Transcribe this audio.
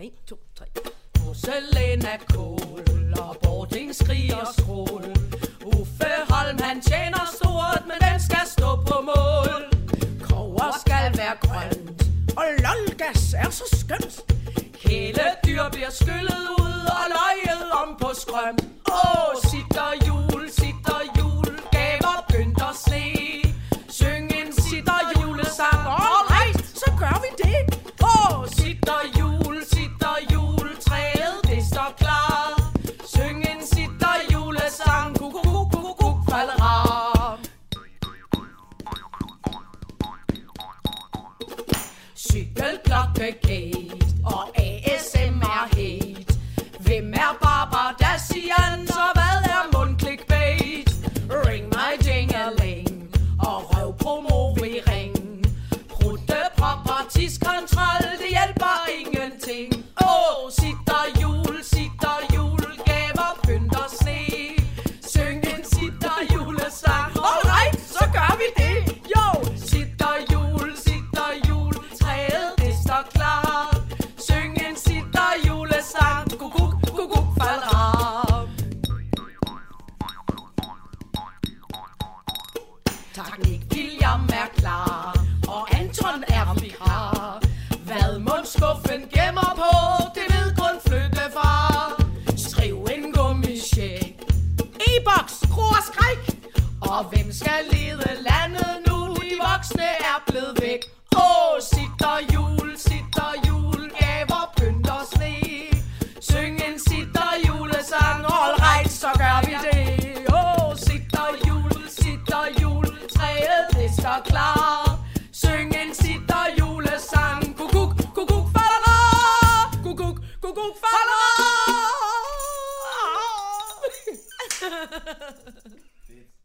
En, to, tre. Porcelæn er kål, og bording skriger skrål. Uffe Holm, han tjener stort, men den skal stå på mål. Kover skal være grønt, og lolgas er så skønt. Kæledyr bliver skyllet ud og løjet om på skrøm. Åh, sitter sitter Cykelklokke gate og ASMR hate. Hvem er Barbara Dacian, så hvad er mundklik bait? Ring my dingeling og røv ring Prutte popper tiskontrol, det hjælper ingenting. Teknik William er klar, og Anton er vikar. Hvad mundskuffen gemmer på, det ved kun flyttefar. Skriv en gummisjek, e-boks, kro og skræk. Og hvem skal lede landet nu, de voksne er blevet væk. Åh, sitter jo det står klar. Syng en sitter julesang, kukuk, kukuk, falera. Kukuk, kukuk, falera. Fedt.